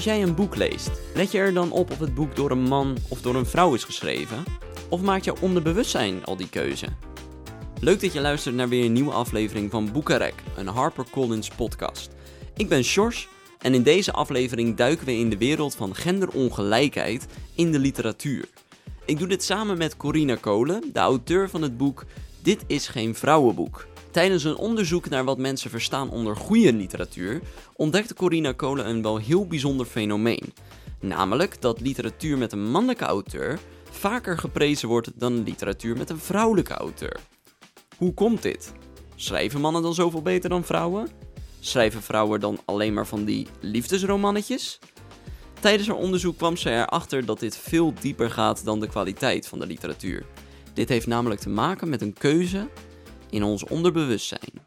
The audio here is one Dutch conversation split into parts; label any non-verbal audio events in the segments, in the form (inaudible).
Als jij een boek leest, let je er dan op of het boek door een man of door een vrouw is geschreven? Of maakt je onderbewustzijn al die keuze? Leuk dat je luistert naar weer een nieuwe aflevering van Boekenrek, een HarperCollins podcast. Ik ben Sjors en in deze aflevering duiken we in de wereld van genderongelijkheid in de literatuur. Ik doe dit samen met Corina Kolen, de auteur van het boek Dit is geen vrouwenboek. Tijdens een onderzoek naar wat mensen verstaan onder goede literatuur, ontdekte Corina Kolen een wel heel bijzonder fenomeen. Namelijk dat literatuur met een mannelijke auteur vaker geprezen wordt dan literatuur met een vrouwelijke auteur. Hoe komt dit? Schrijven mannen dan zoveel beter dan vrouwen? Schrijven vrouwen dan alleen maar van die liefdesromannetjes? Tijdens haar onderzoek kwam ze erachter dat dit veel dieper gaat dan de kwaliteit van de literatuur. Dit heeft namelijk te maken met een keuze in ons onderbewustzijn.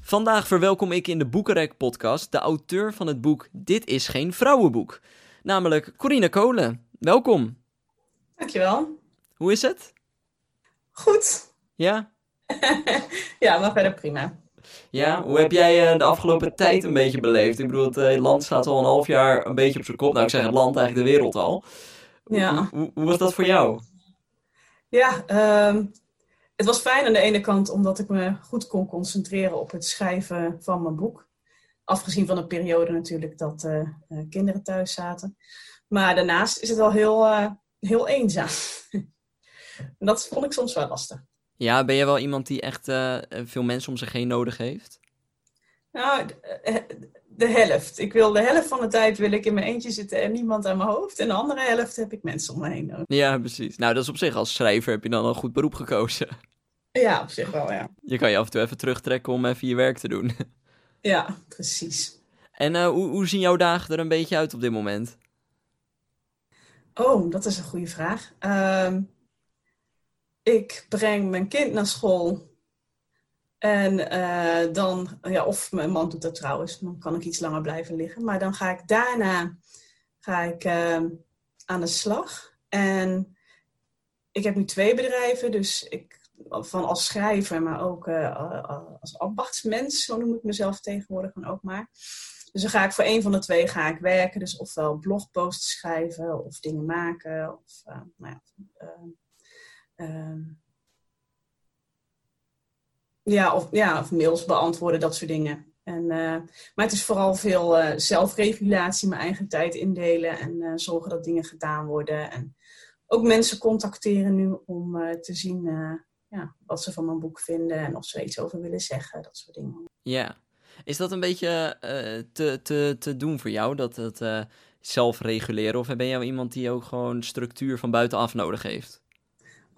Vandaag verwelkom ik in de Boekenrek podcast de auteur van het boek Dit is geen vrouwenboek, namelijk Corine Kolen. Welkom. Dankjewel. Hoe is het? Goed. Ja? (laughs) ja, maar verder prima. Ja, hoe heb jij eh, de afgelopen tijd een beetje beleefd? Ik bedoel, het eh, land staat al een half jaar een beetje op zijn kop. Nou, ik zeg het land, eigenlijk de wereld al. Ja. Hoe, hoe was dat voor jou? Ja, ehm, het was fijn aan de ene kant omdat ik me goed kon concentreren op het schrijven van mijn boek. Afgezien van een periode natuurlijk dat uh, kinderen thuis zaten. Maar daarnaast is het wel heel, uh, heel eenzaam. (laughs) en dat vond ik soms wel lastig. Ja, ben jij wel iemand die echt veel mensen om zich heen nodig heeft? Nou, de helft. Ik wil de helft van de tijd wil ik in mijn eentje zitten en niemand aan mijn hoofd. En de andere helft heb ik mensen om me heen nodig. Ja, precies. Nou, dat is op zich als schrijver heb je dan een goed beroep gekozen. Ja, op zich wel, ja. Je kan je af en toe even terugtrekken om even je werk te doen. Ja, precies. En uh, hoe, hoe zien jouw dagen er een beetje uit op dit moment? Oh, dat is een goede vraag. Uh, ik breng mijn kind naar school. En uh, dan, ja, of mijn man doet dat trouwens, dan kan ik iets langer blijven liggen. Maar dan ga ik daarna ga ik, uh, aan de slag. En ik heb nu twee bedrijven, dus ik van als schrijver, maar ook uh, als ambachtsmens, zo noem ik mezelf tegenwoordig dan ook maar. Dus dan ga ik voor een van de twee ga ik werken. Dus ofwel blogposts schrijven of dingen maken. Of, nou ja, uh, ja, of, ja, of mails beantwoorden, dat soort dingen. En, maar het is vooral veel zelfregulatie, mijn eigen tijd indelen en zorgen dat dingen gedaan worden. En ook mensen contacteren nu om te zien ja, wat ze van mijn boek vinden en of ze iets over willen zeggen, dat soort dingen. Ja. Is dat een beetje te, te, te doen voor jou, dat het zelf reguleren? Of ben jij iemand die ook gewoon structuur van buitenaf nodig heeft?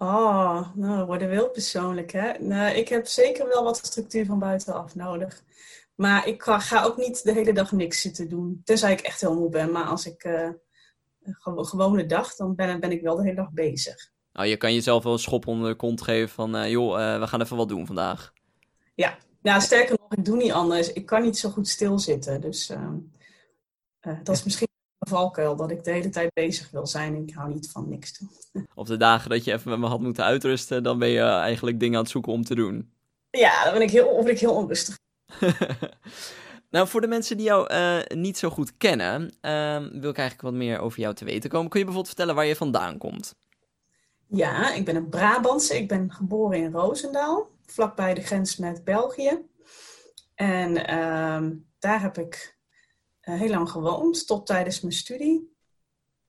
Oh, nou, we worden wel persoonlijk, hè? Nou, ik heb zeker wel wat structuur van buitenaf nodig. Maar ik ga ook niet de hele dag niks zitten doen. Tenzij ik echt heel moe ben. Maar als ik uh, een gewone dag, dan ben, ben ik wel de hele dag bezig. Nou, je kan jezelf wel een schop onder de kont geven van, uh, joh, uh, we gaan even wat doen vandaag. Ja, nou, sterker nog, ik doe niet anders. Ik kan niet zo goed stilzitten. Dus uh, dat is misschien valkuil, dat ik de hele tijd bezig wil zijn en ik hou niet van niks doen. (laughs) Op de dagen dat je even met me had moeten uitrusten, dan ben je eigenlijk dingen aan het zoeken om te doen. Ja, dan ben ik heel, of ik heel onrustig. (laughs) Nou, voor de mensen die jou uh, niet zo goed kennen, uh, wil ik eigenlijk wat meer over jou te weten komen. Kun je bijvoorbeeld vertellen waar je vandaan komt? Ja, ik ben een Brabantse. Ik ben geboren in Roosendaal, vlakbij de grens met België. En uh, daar heb ik heel lang gewoond, tot tijdens mijn studie.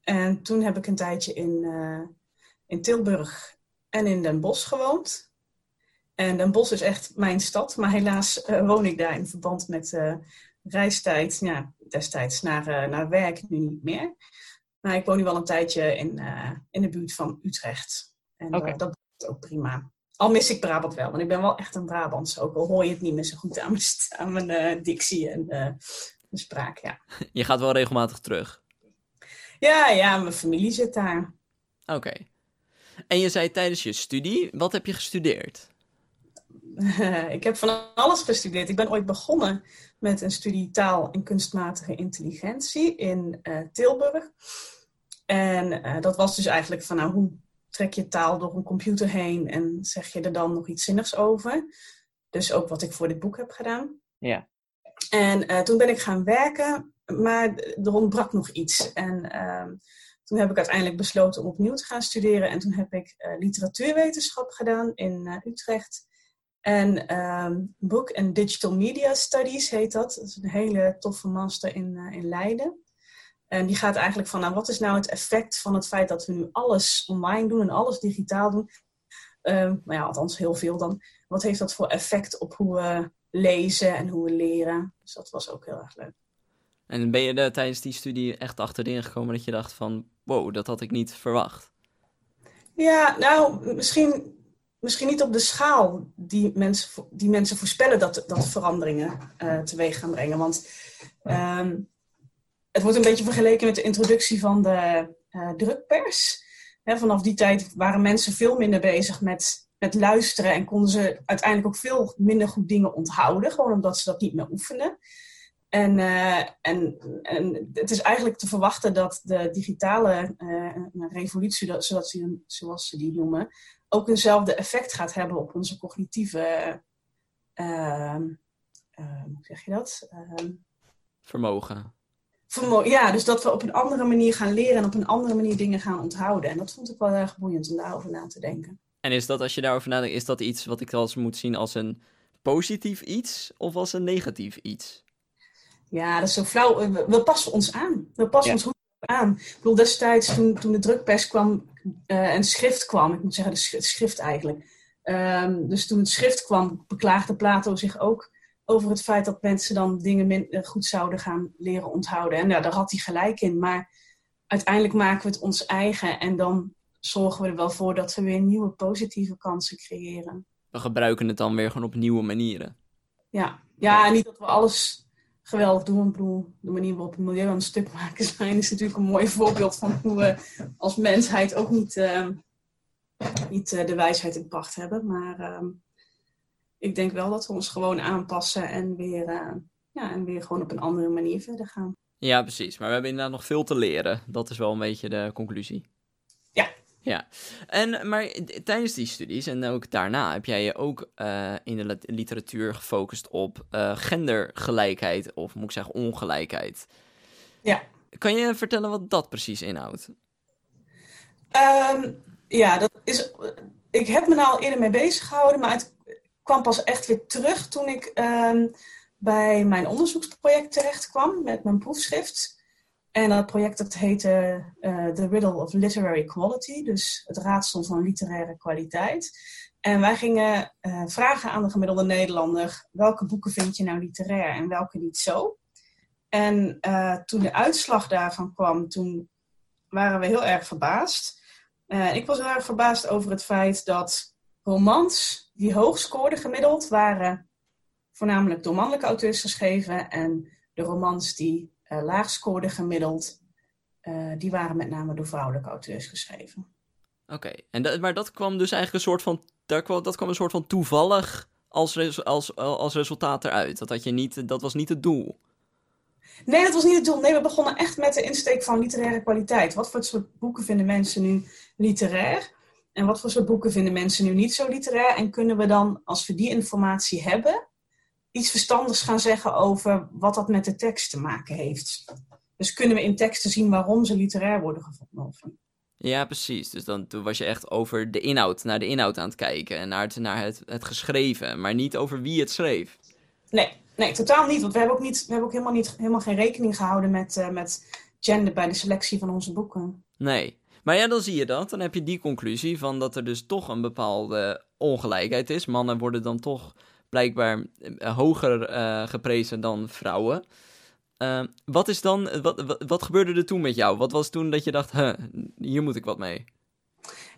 En toen heb ik een tijdje in, uh, in Tilburg en in Den Bosch gewoond. En Den Bosch is echt mijn stad, maar helaas uh, woon ik daar in verband met reistijd, ja, destijds naar, naar werk, nu niet meer. Maar ik woon nu wel een tijdje in, uh, in de buurt van Utrecht. En okay. uh, dat is ook prima. Al mis ik Brabant wel, want ik ben wel echt een Brabantse. Ook al hoor je het niet meer zo goed aan mijn, aan mijn uh, dictie en mijn spraak, ja. (laughs) Je gaat wel regelmatig terug? Ja, ja, mijn familie zit daar. Oké. Okay. En je zei tijdens je studie, wat heb je gestudeerd? (laughs) ik heb van alles gestudeerd. Ik ben ooit begonnen met een studie taal en kunstmatige intelligentie in uh, Tilburg. En uh, dat was dus eigenlijk van, nou, hoe trek je taal door een computer heen en zeg je er dan nog iets zinnigs over? Dus ook wat ik voor dit boek heb gedaan. Ja. En uh, toen ben ik gaan werken maar er ontbrak nog iets. En ehm, toen heb ik uiteindelijk besloten om opnieuw te gaan studeren. En toen heb ik uh, literatuurwetenschap gedaan in uh, Utrecht. En um, Book and Digital Media Studies heet dat. Dat is een hele toffe master in, in Leiden. En die gaat eigenlijk van, nou, wat is nou het effect van het feit dat we nu alles online doen en alles digitaal doen? Um, maar ja, althans heel veel dan. Wat heeft dat voor effect op hoe we lezen en hoe we leren? Dus dat was ook heel erg leuk. En ben je er tijdens die studie echt achterin gekomen dat je dacht van, wow, dat had ik niet verwacht? Ja, nou, misschien, misschien niet op de schaal die mensen, die mensen voorspellen dat, dat veranderingen uh, teweeg gaan brengen. Want um, het wordt een beetje vergeleken met de introductie van de uh, drukpers. He, vanaf die tijd waren mensen veel minder bezig met, met luisteren en konden ze uiteindelijk ook veel minder goed dingen onthouden, gewoon omdat ze dat niet meer oefenden. En, uh, en, en het is eigenlijk te verwachten dat de digitale uh, revolutie, zoals ze, zoals ze die noemen, ook eenzelfde effect gaat hebben op onze cognitieve. Uh, hoe zeg je dat? Ehm, Vermogen. Vermo ja, dus dat we op een andere manier gaan leren en op een andere manier dingen gaan onthouden. En dat vond ik wel erg boeiend om daarover na te denken. En is dat, als je daarover nadenkt, is dat iets wat ik als moet zien als een positief iets of als een negatief iets? Ja, dat is zo flauw. We, we passen ons aan. We passen ja. ons goed aan. Ik bedoel, destijds toen, toen de drukpers kwam uh, en schrift kwam, ik moet zeggen de schrift, eigenlijk. Um, dus toen het schrift kwam, beklaagde Plato zich ook over het feit dat mensen dan dingen min, goed zouden gaan leren onthouden. En ja, daar had hij gelijk in. Maar uiteindelijk maken we het ons eigen en dan zorgen we er wel voor dat we weer nieuwe positieve kansen creëren. We gebruiken het dan weer gewoon op nieuwe manieren. Ja, ja niet dat we alles geweldig doen. Ik bedoel, de manier waarop we het milieu aan het stuk maken zijn, is natuurlijk een mooi voorbeeld van hoe we als mensheid ook niet, uh, niet uh, de wijsheid in pacht hebben. Maar uh, ik denk wel dat we ons gewoon aanpassen en weer, uh, ja, en weer gewoon op een andere manier verder gaan. Ja, precies. Maar we hebben inderdaad nog veel te leren. Dat is wel een beetje de conclusie. Ja, ja, en, maar tijdens die studies en ook daarna heb jij je ook uh, in de literatuur gefocust op uh, gendergelijkheid, of moet ik zeggen ongelijkheid. Ja. Kan je vertellen wat dat precies inhoudt? Um, ja, dat is, ik heb me nou al eerder mee bezig gehouden, maar het kwam pas echt weer terug toen ik um, bij mijn onderzoeksproject terecht kwam met mijn proefschrift. En dat project dat heette uh, The Riddle of Literary Quality, dus het raadsel van literaire kwaliteit. En wij gingen uh, vragen aan de gemiddelde Nederlander, welke boeken vind je nou literair en welke niet zo? En uh, toen de uitslag daarvan kwam, toen waren we heel erg verbaasd. ik was heel erg verbaasd over het feit dat romans die hoog scoorden gemiddeld waren voornamelijk door mannelijke auteurs geschreven en de romans die laag scoorden gemiddeld, uh, die waren met name door vrouwelijke auteurs geschreven. Oké, okay. en dat, maar dat kwam dus eigenlijk een soort van, daar kwam, dat kwam een soort van toevallig als, res, als, als resultaat eruit. Dat, had je niet, dat was niet het doel. Nee, dat was niet het doel. Nee, we begonnen echt met de insteek van literaire kwaliteit. Wat voor soort boeken vinden mensen nu literair? En wat voor soort boeken vinden mensen nu niet zo literair? En kunnen we dan, als we die informatie hebben, iets verstandigs gaan zeggen over wat dat met de tekst te maken heeft. Dus kunnen we in teksten zien waarom ze literair worden gevonden? Ja, precies. Dus dan toen was je echt over de inhoud, naar de inhoud aan het kijken en naar het, naar het, het geschreven, maar niet over wie het schreef. Nee, nee, totaal niet. Want we hebben ook, niet, we hebben ook helemaal, niet, helemaal geen rekening gehouden met, uh, met gender bij de selectie van onze boeken. Nee. Maar ja, dan zie je dat. Dan heb je die conclusie van dat er dus toch een bepaalde ongelijkheid is. Mannen worden dan toch blijkbaar uh, hoger uh, geprezen dan vrouwen. Uh, wat is dan, wat, wat, wat, gebeurde er toen met jou? Wat was toen dat je dacht, huh, hier moet ik wat mee?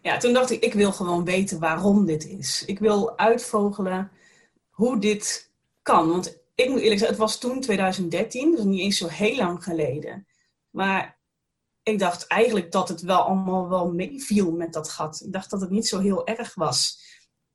Ja, toen dacht ik, ik wil gewoon weten waarom dit is. Ik wil uitvogelen hoe dit kan. Want ik moet eerlijk zeggen, het was toen 2013, dus niet eens zo heel lang geleden. Maar ik dacht eigenlijk dat het wel allemaal wel meeviel met dat gat. Ik dacht dat het niet zo heel erg was.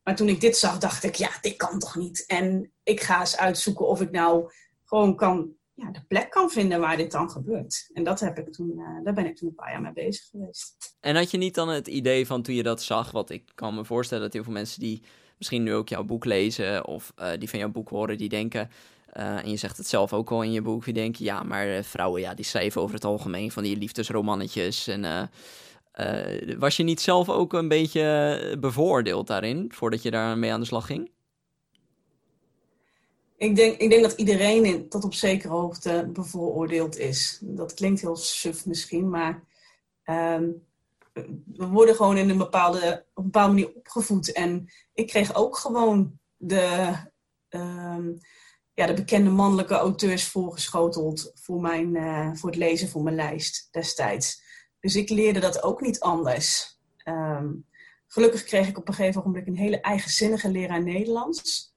Maar toen ik dit zag, dacht ik, ja, dit kan toch niet? En ik ga eens uitzoeken of ik nou gewoon kan, ja, de plek kan vinden waar dit dan gebeurt. En dat heb ik toen, uh, daar ben ik toen een paar jaar mee bezig geweest. En had je niet dan het idee van toen je dat zag, wat ik kan me voorstellen dat heel veel mensen die misschien nu ook jouw boek lezen of uh, die van jouw boek horen, die denken, en je zegt het zelf ook al in je boek. Je denkt, ja, maar vrouwen, ja, die schrijven over het algemeen van die liefdesromannetjes. En was je niet zelf ook een beetje bevoordeeld daarin, voordat je daar mee aan de slag ging? Ik denk, ik denk dat iedereen tot op zekere hoogte bevooroordeeld is. Dat klinkt heel suf misschien, maar ehm, we worden gewoon in een bepaalde, op een bepaalde manier opgevoed. En ik kreeg ook gewoon de, ehm, ja, de bekende mannelijke auteurs voorgeschoteld voor, mijn, uh, voor het lezen voor mijn lijst destijds. Dus ik leerde dat ook niet anders. Ehm, gelukkig kreeg ik op een gegeven moment een hele eigenzinnige leraar Nederlands.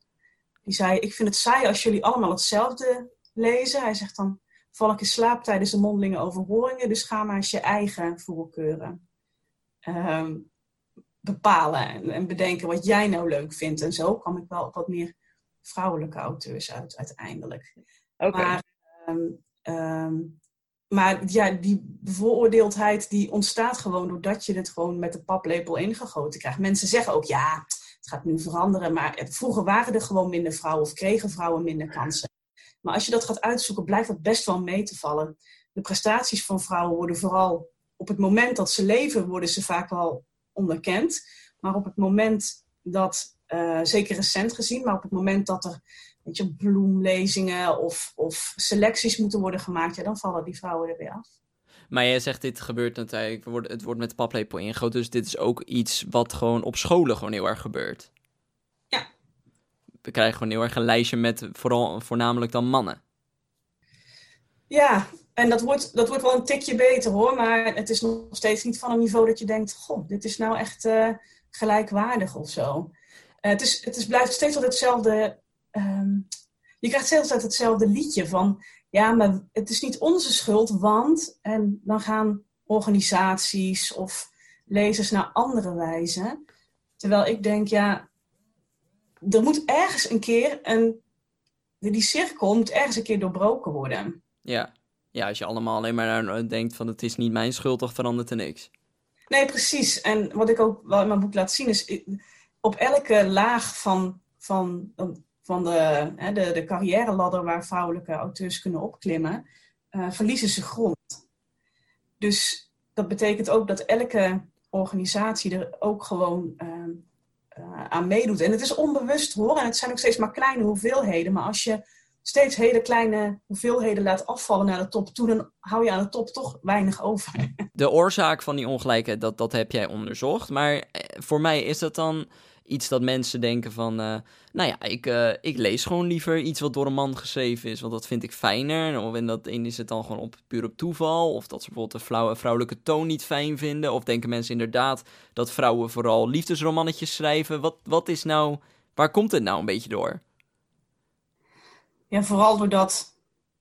Die zei, ik vind het saai als jullie allemaal hetzelfde lezen. Hij zegt dan, val ik in slaap tijdens de mondelinge overhoringen, dus ga maar eens je eigen voorkeuren ehm, bepalen en, bedenken wat jij nou leuk vindt. En zo kwam ik wel op wat meer vrouwelijke auteurs uit uiteindelijk. Maar, ehm, ehm, maar ja, die bevooroordeeldheid die ontstaat gewoon doordat je het gewoon met de paplepel ingegoten krijgt. Mensen zeggen ook, ja, het gaat nu veranderen, maar vroeger waren er gewoon minder vrouwen of kregen vrouwen minder kansen. Maar als je dat gaat uitzoeken, blijft dat best wel mee te vallen. De prestaties van vrouwen worden vooral op het moment dat ze leven, worden ze vaak wel onderkend. Maar op het moment dat, uh, zeker recent gezien, maar op het moment dat er weet je, bloemlezingen of, of selecties moeten worden gemaakt, ja, dan vallen die vrouwen er weer af. Maar jij zegt dit gebeurt natuurlijk, het wordt met de paplepel ingegoten. Dus dit is ook iets wat gewoon op scholen gewoon heel erg gebeurt. Ja. We krijgen gewoon heel erg een lijstje met vooral, voornamelijk dan mannen. Ja, en dat wordt, dat wordt wel een tikje beter hoor. Maar het is nog steeds niet van een niveau dat je denkt: Goh, dit is nou echt uh, gelijkwaardig of zo. Uh, het, is, het is, blijft steeds altijd hetzelfde. Um, je krijgt steeds altijd hetzelfde liedje van ja, maar het is niet onze schuld, want. En dan gaan organisaties of lezers naar andere wijzen. Terwijl ik denk, ja, er moet ergens een keer een. Die cirkel moet ergens een keer doorbroken worden. Ja, ja als je allemaal alleen maar denkt van het is niet mijn schuld, toch verandert er niks. Nee, precies. En wat ik ook wel in mijn boek laat zien is, op elke laag van, van van de, hè, de, de carrière ladder waar vrouwelijke auteurs kunnen opklimmen, uh, verliezen ze grond. Dus dat betekent ook dat elke organisatie er ook gewoon uh, uh, aan meedoet. En het is onbewust hoor, en het zijn ook steeds maar kleine hoeveelheden. Maar als je steeds hele kleine hoeveelheden laat afvallen naar de top toe, dan hou je aan de top toch weinig over. De oorzaak van die ongelijkheid, dat, dat heb jij onderzocht. Maar eh, voor mij is dat dan iets dat mensen denken van, uh, nou ja, ik, uh, ik lees gewoon liever iets wat door een man geschreven is, want dat vind ik fijner. Of en dat in is het dan gewoon op, puur op toeval, of dat ze bijvoorbeeld de vrouwelijke toon niet fijn vinden, of denken mensen inderdaad dat vrouwen vooral liefdesromannetjes schrijven. Wat, wat is nou, waar komt het nou een beetje door? Ja, vooral doordat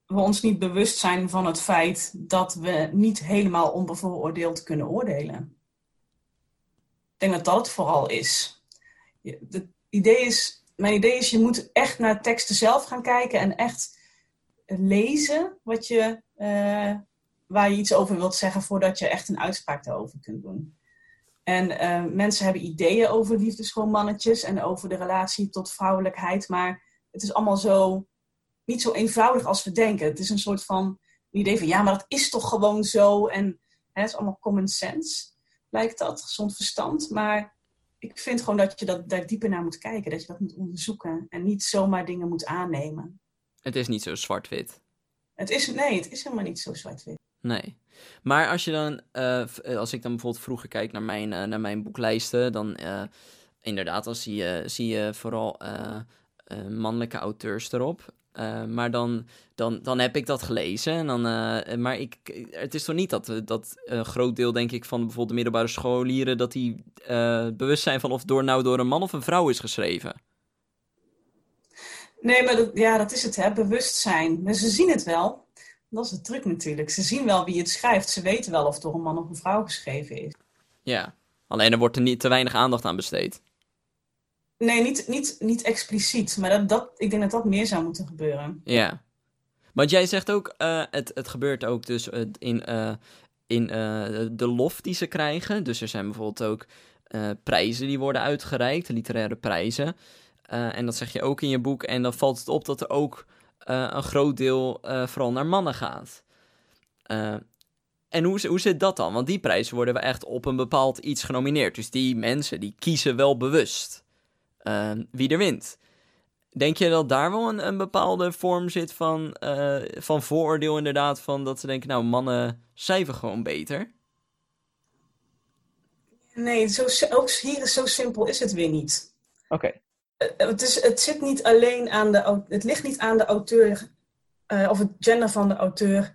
we ons niet bewust zijn van het feit dat we niet helemaal onbevooroordeeld kunnen oordelen. Ik denk dat dat het vooral is het idee is, mijn idee is, je moet echt naar teksten zelf gaan kijken en echt lezen wat je, uh, waar je iets over wilt zeggen voordat je echt een uitspraak daarover kunt doen. En uh, mensen hebben ideeën over liefdesromannetjes en over de relatie tot vrouwelijkheid, maar het is allemaal zo, niet zo eenvoudig als we denken. Het is een soort van idee van, ja, maar dat is toch gewoon zo en hè, het is allemaal common sense, lijkt dat, gezond verstand. Maar ik vind gewoon dat je dat, daar dieper naar moet kijken. Dat je dat moet onderzoeken. En niet zomaar dingen moet aannemen. Het is niet zo zwart-wit. Het is, nee, het is helemaal niet zo zwart-wit. Nee. Maar als je dan, uh, als ik dan bijvoorbeeld vroeger kijk naar mijn, uh, naar mijn boeklijsten, dan uh, inderdaad, dan zie je, zie je vooral mannelijke auteurs erop. Uh, maar dan, dan, dan heb ik dat gelezen. En dan, uh, maar ik, het is toch niet dat, dat een groot deel, denk ik, van bijvoorbeeld de middelbare scholieren... dat die uh, bewust zijn van of door, nou door een man of een vrouw is geschreven. Nee, maar dat, ja, dat is het, hè. Bewustzijn. Maar ze zien het wel. Dat is de truc natuurlijk. Ze zien wel wie het schrijft. Ze weten wel of het door een man of een vrouw geschreven is. Ja, alleen er wordt er niet te weinig aandacht aan besteed. Nee, niet, niet, niet expliciet. Maar dat, dat, ik denk dat dat meer zou moeten gebeuren. Ja. Want jij zegt ook, uh, het, het gebeurt ook dus uh, in, uh, in de lof die ze krijgen. Dus er zijn bijvoorbeeld ook prijzen die worden uitgereikt, literaire prijzen. en dat zeg je ook in je boek. En dan valt het op dat er ook een groot deel vooral naar mannen gaat. en hoe, hoe zit dat dan? Want die prijzen worden echt op een bepaald iets genomineerd. Dus die mensen die kiezen wel bewust wie er wint. Denk je dat daar wel een, een bepaalde vorm zit van, van vooroordeel inderdaad? Van dat ze denken, nou mannen cijfer gewoon beter? Nee, zo, ook hier is zo simpel is het weer niet. Oké. Eh, het, is, het zit niet alleen aan de, het ligt niet aan de auteur uh, of het gender van de auteur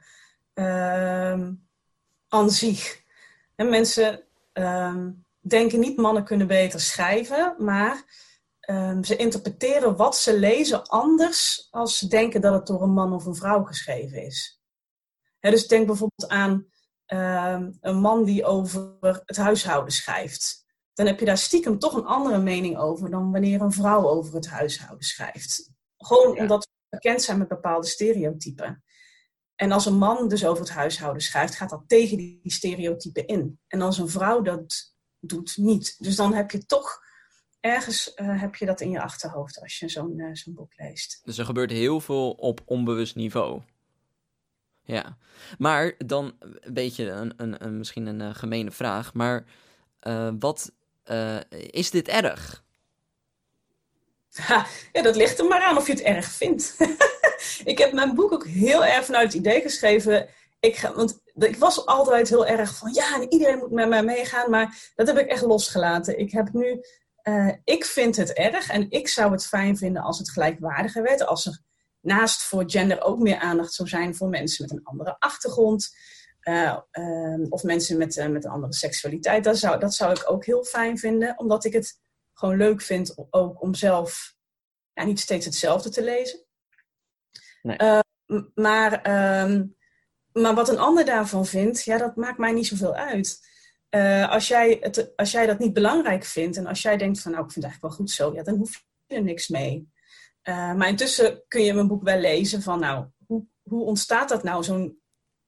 uh, aan zich. En mensen uh, denken niet mannen kunnen beter schrijven, maar um, ze interpreteren wat ze lezen anders als ze denken dat het door een man of een vrouw geschreven is. dus denk bijvoorbeeld aan Ehm, een man die over het huishouden schrijft. Dan heb je daar stiekem toch een andere mening over dan wanneer een vrouw over het huishouden schrijft. Gewoon omdat we bekend zijn met bepaalde stereotypen. En als een man dus over het huishouden schrijft, gaat dat tegen die stereotypen in. En als een vrouw dat doet, niet. Dus dan heb je toch ergens uh, heb je dat in je achterhoofd als je zo'n uh, zo'n boek leest. Dus er gebeurt heel veel op onbewust niveau. Ja, maar dan een beetje een, een, een misschien een uh, gemene vraag, maar wat is dit erg? Ha, ja, dat ligt er maar aan of je het erg vindt. (laughs) ik heb mijn boek ook heel erg vanuit het idee geschreven. Ik ga, want ik was altijd heel erg van ja, iedereen moet met mij meegaan, maar dat heb ik echt losgelaten. Ik heb nu, ik vind het erg en ik zou het fijn vinden als het gelijkwaardiger werd, als er naast voor gender ook meer aandacht zou zijn voor mensen met een andere achtergrond. Uh, of mensen met, uh, met een andere seksualiteit. Dat zou, dat zou ik ook heel fijn vinden, omdat ik het gewoon leuk vind ook om zelf ja, niet steeds hetzelfde te lezen. Nee. Maar, um, maar wat een ander daarvan vindt, ja, dat maakt mij niet zoveel uit. Als, jij het, als jij dat niet belangrijk vindt en als jij denkt van nou, ik vind het eigenlijk wel goed zo, ja, dan hoef je er niks mee. Uh, maar intussen kun je mijn boek wel lezen van, nou, hoe, hoe ontstaat dat nou, zo'n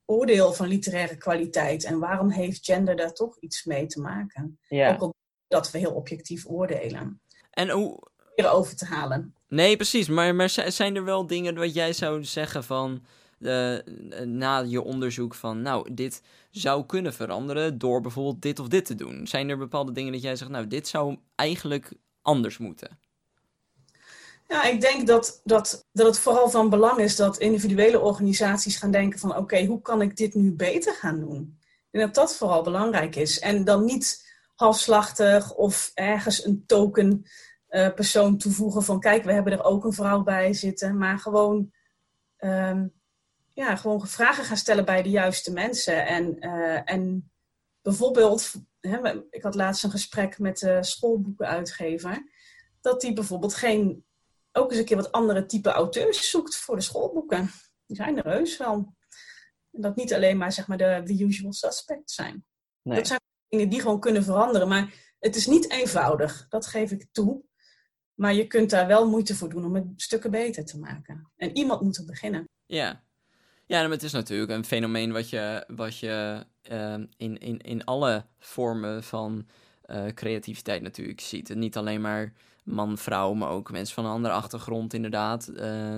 oordeel van literaire kwaliteit? En waarom heeft gender daar toch iets mee te maken? Ja. Ook dat we heel objectief oordelen. En hoe... Over te halen. Nee, precies. Maar, maar zijn er wel dingen wat jij zou zeggen van... Uh, na je onderzoek van, nou, dit zou kunnen veranderen door bijvoorbeeld dit of dit te doen? Zijn er bepaalde dingen dat jij zegt, nou, dit zou eigenlijk anders moeten? Ja, ik denk dat, dat, dat het vooral van belang is dat individuele organisaties gaan denken van oké, hoe kan ik dit nu beter gaan doen? Denk dat dat vooral belangrijk is. En dan niet halfslachtig of ergens een token uh, persoon toevoegen van kijk, we hebben er ook een vrouw bij zitten. Maar gewoon, um, ja, gewoon vragen gaan stellen bij de juiste mensen. En, uh, en bijvoorbeeld, hè, ik had laatst een gesprek met de schoolboekenuitgever. Dat die bijvoorbeeld geen ook eens een keer wat andere type auteurs zoekt voor de schoolboeken. Die zijn er heus wel. En dat niet alleen maar, zeg maar de, de usual suspects zijn. Nee. Dat zijn dingen die gewoon kunnen veranderen. Maar het is niet eenvoudig, dat geef ik toe. Maar je kunt daar wel moeite voor doen om het stukken beter te maken. En iemand moet er beginnen. Ja, ja, maar het is natuurlijk een fenomeen wat je, wat je uh, in, in, in alle vormen van uh, creativiteit natuurlijk ziet. Niet alleen maar man, vrouw, maar ook mensen van een andere achtergrond, inderdaad. Uh,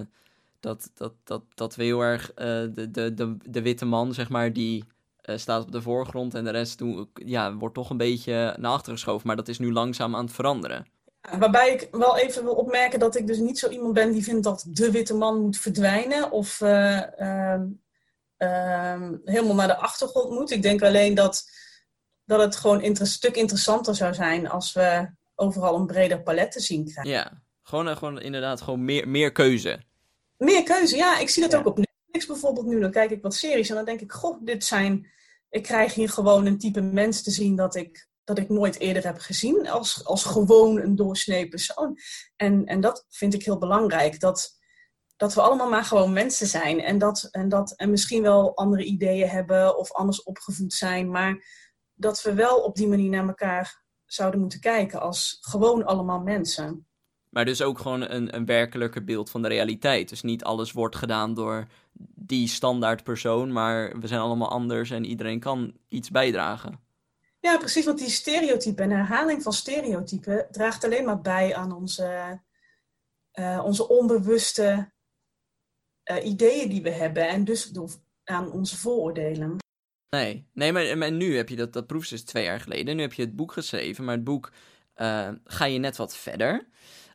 dat, dat, dat, dat we heel erg uh, de, de, de, de witte man, zeg maar, die staat op de voorgrond en de rest doen, ja, wordt toch een beetje naar achter geschoven. Maar dat is nu langzaam aan het veranderen. Waarbij ik wel even wil opmerken dat ik dus niet zo iemand ben die vindt dat de witte man moet verdwijnen of ehm, ehm, helemaal naar de achtergrond moet. Ik denk alleen dat, dat het gewoon een stuk interessanter zou zijn als we overal een breder palet te zien krijgen. Ja, gewoon, uh, gewoon inderdaad gewoon meer, meer keuze. Meer keuze, ja. Ik zie dat ook op Netflix bijvoorbeeld nu. Dan kijk ik wat series en dan denk ik, goh, dit zijn... Ik krijg hier gewoon een type mens te zien dat ik, dat ik nooit eerder heb gezien. Als, als gewoon een doorsnee persoon. En, en dat vind ik heel belangrijk. Dat, dat we allemaal maar gewoon mensen zijn. En, dat, en, dat, en misschien wel andere ideeën hebben of anders opgevoed zijn. Maar dat we wel op die manier naar elkaar zouden moeten kijken als gewoon allemaal mensen. Maar dus ook gewoon een, een werkelijker beeld van de realiteit. Dus niet alles wordt gedaan door die standaard persoon, maar we zijn allemaal anders en iedereen kan iets bijdragen. Ja, precies, want die stereotypen en herhaling van stereotypen draagt alleen maar bij aan onze, uh, onze onbewuste eh, ideeën die we hebben en dus aan onze vooroordelen. Nee, nee maar, nu heb je dat, dat proefschrift twee jaar geleden. Nu heb je het boek geschreven, maar het boek uh, ga je net wat verder.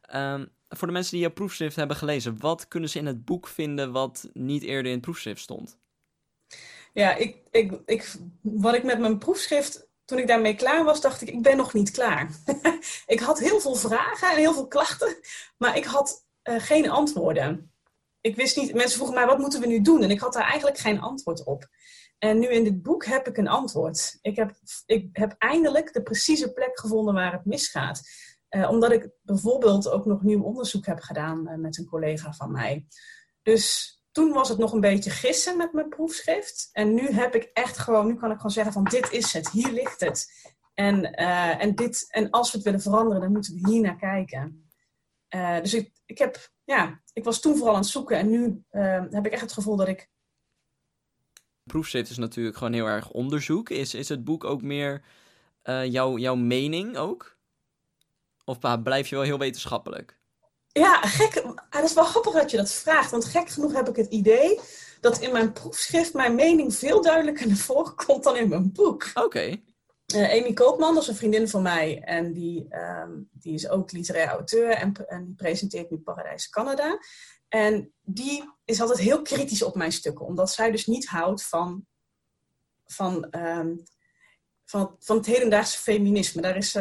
Ehm, voor de mensen die jouw proefschrift hebben gelezen, wat kunnen ze in het boek vinden wat niet eerder in het proefschrift stond? Ja, ik, ik, ik, wat ik met mijn proefschrift, toen ik daarmee klaar was, dacht ik, ik ben nog niet klaar. (laughs) ik had heel veel vragen en heel veel klachten, maar ik had uh, geen antwoorden. Ik wist niet, mensen vroegen mij, wat moeten we nu doen? En ik had daar eigenlijk geen antwoord op. En nu in dit boek heb ik een antwoord. Ik heb, ik heb eindelijk de precieze plek gevonden waar het misgaat. Uh, omdat ik bijvoorbeeld ook nog nieuw onderzoek heb gedaan uh, met een collega van mij. Dus toen was het nog een beetje gissen met mijn proefschrift. En nu heb ik echt gewoon, nu kan ik gewoon zeggen van dit is het, hier ligt het. En, uh, en, dit, en als we het willen veranderen, dan moeten we hier naar kijken. dus ik, ik, heb, ja, ik was toen vooral aan het zoeken en nu heb ik echt het gevoel dat ik proefschrift is natuurlijk gewoon heel erg onderzoek. Is, is het boek ook meer jouw, jouw mening ook? Of blijf je wel heel wetenschappelijk? Ja, gek. Ah, dat is wel grappig dat je dat vraagt. Want gek genoeg heb ik het idee dat in mijn proefschrift mijn mening veel duidelijker naar voren (laughs) komt dan in mijn boek. Oké. Uh, Amy Koopman, dat is een vriendin van mij. En die, um, die is ook literair auteur en, en die presenteert nu Paradijs Canada. En die is altijd heel kritisch op mijn stukken, omdat zij dus niet houdt van, van, um, van, van het hedendaagse feminisme. Daar is,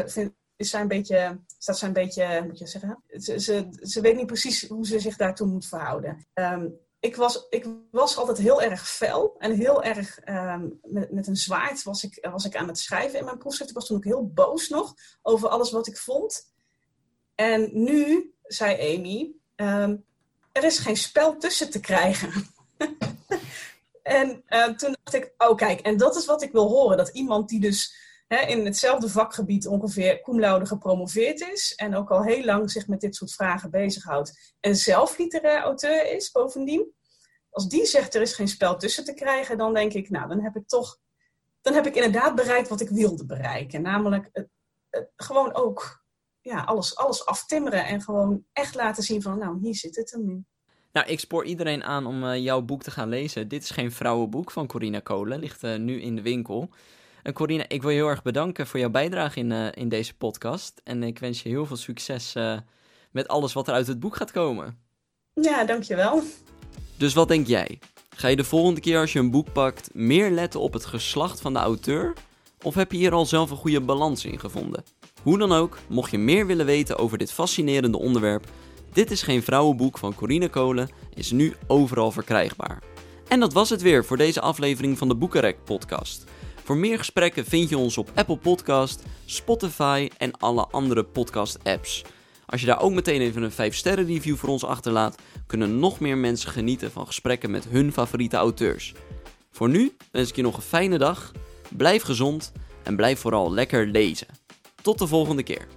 is zij een beetje, staat zij een beetje, moet je zeggen, ze, ze, ze weet niet precies hoe ze zich daartoe moet verhouden. Um, ik, was, ik was altijd heel erg fel en heel erg um, met, met een zwaard was ik, was ik aan het schrijven in mijn proefschrift. Ik was toen ook heel boos nog over alles wat ik vond. En nu, zei Amy, um, er is geen spel tussen te krijgen. (laughs) en toen dacht ik, oh kijk, en dat is wat ik wil horen. Dat iemand die dus hè, in hetzelfde vakgebied ongeveer cum gepromoveerd is. En ook al heel lang zich met dit soort vragen bezighoudt. En zelf literair auteur is bovendien. Als die zegt er is geen spel tussen te krijgen, dan denk ik, nou dan heb ik toch... Dan heb ik inderdaad bereikt wat ik wilde bereiken. Namelijk het, gewoon ook ja, alles, alles aftimmeren en gewoon echt laten zien van, nou, hier zit het hem nu. Nou, ik spoor iedereen aan om uh, jouw boek te gaan lezen. Dit is geen vrouwenboek van Corina Kolen, ligt uh, nu in de winkel. En Corina, ik wil je heel erg bedanken voor jouw bijdrage in, uh, in deze podcast. En ik wens je heel veel succes met alles wat er uit het boek gaat komen. Ja, dankjewel. Dus wat denk jij? Ga je de volgende keer als je een boek pakt meer letten op het geslacht van de auteur? Of heb je hier al zelf een goede balans in gevonden? Hoe dan ook, mocht je meer willen weten over dit fascinerende onderwerp, dit is geen vrouwenboek van Corine Kolen is nu overal verkrijgbaar. En dat was het weer voor deze aflevering van de Boekenrek podcast. Voor meer gesprekken vind je ons op Apple Podcast, Spotify en alle andere podcast apps. Als je daar ook meteen even een 5 sterren review voor ons achterlaat, kunnen nog meer mensen genieten van gesprekken met hun favoriete auteurs. Voor nu wens ik je nog een fijne dag, blijf gezond en blijf vooral lekker lezen. Tot de volgende keer.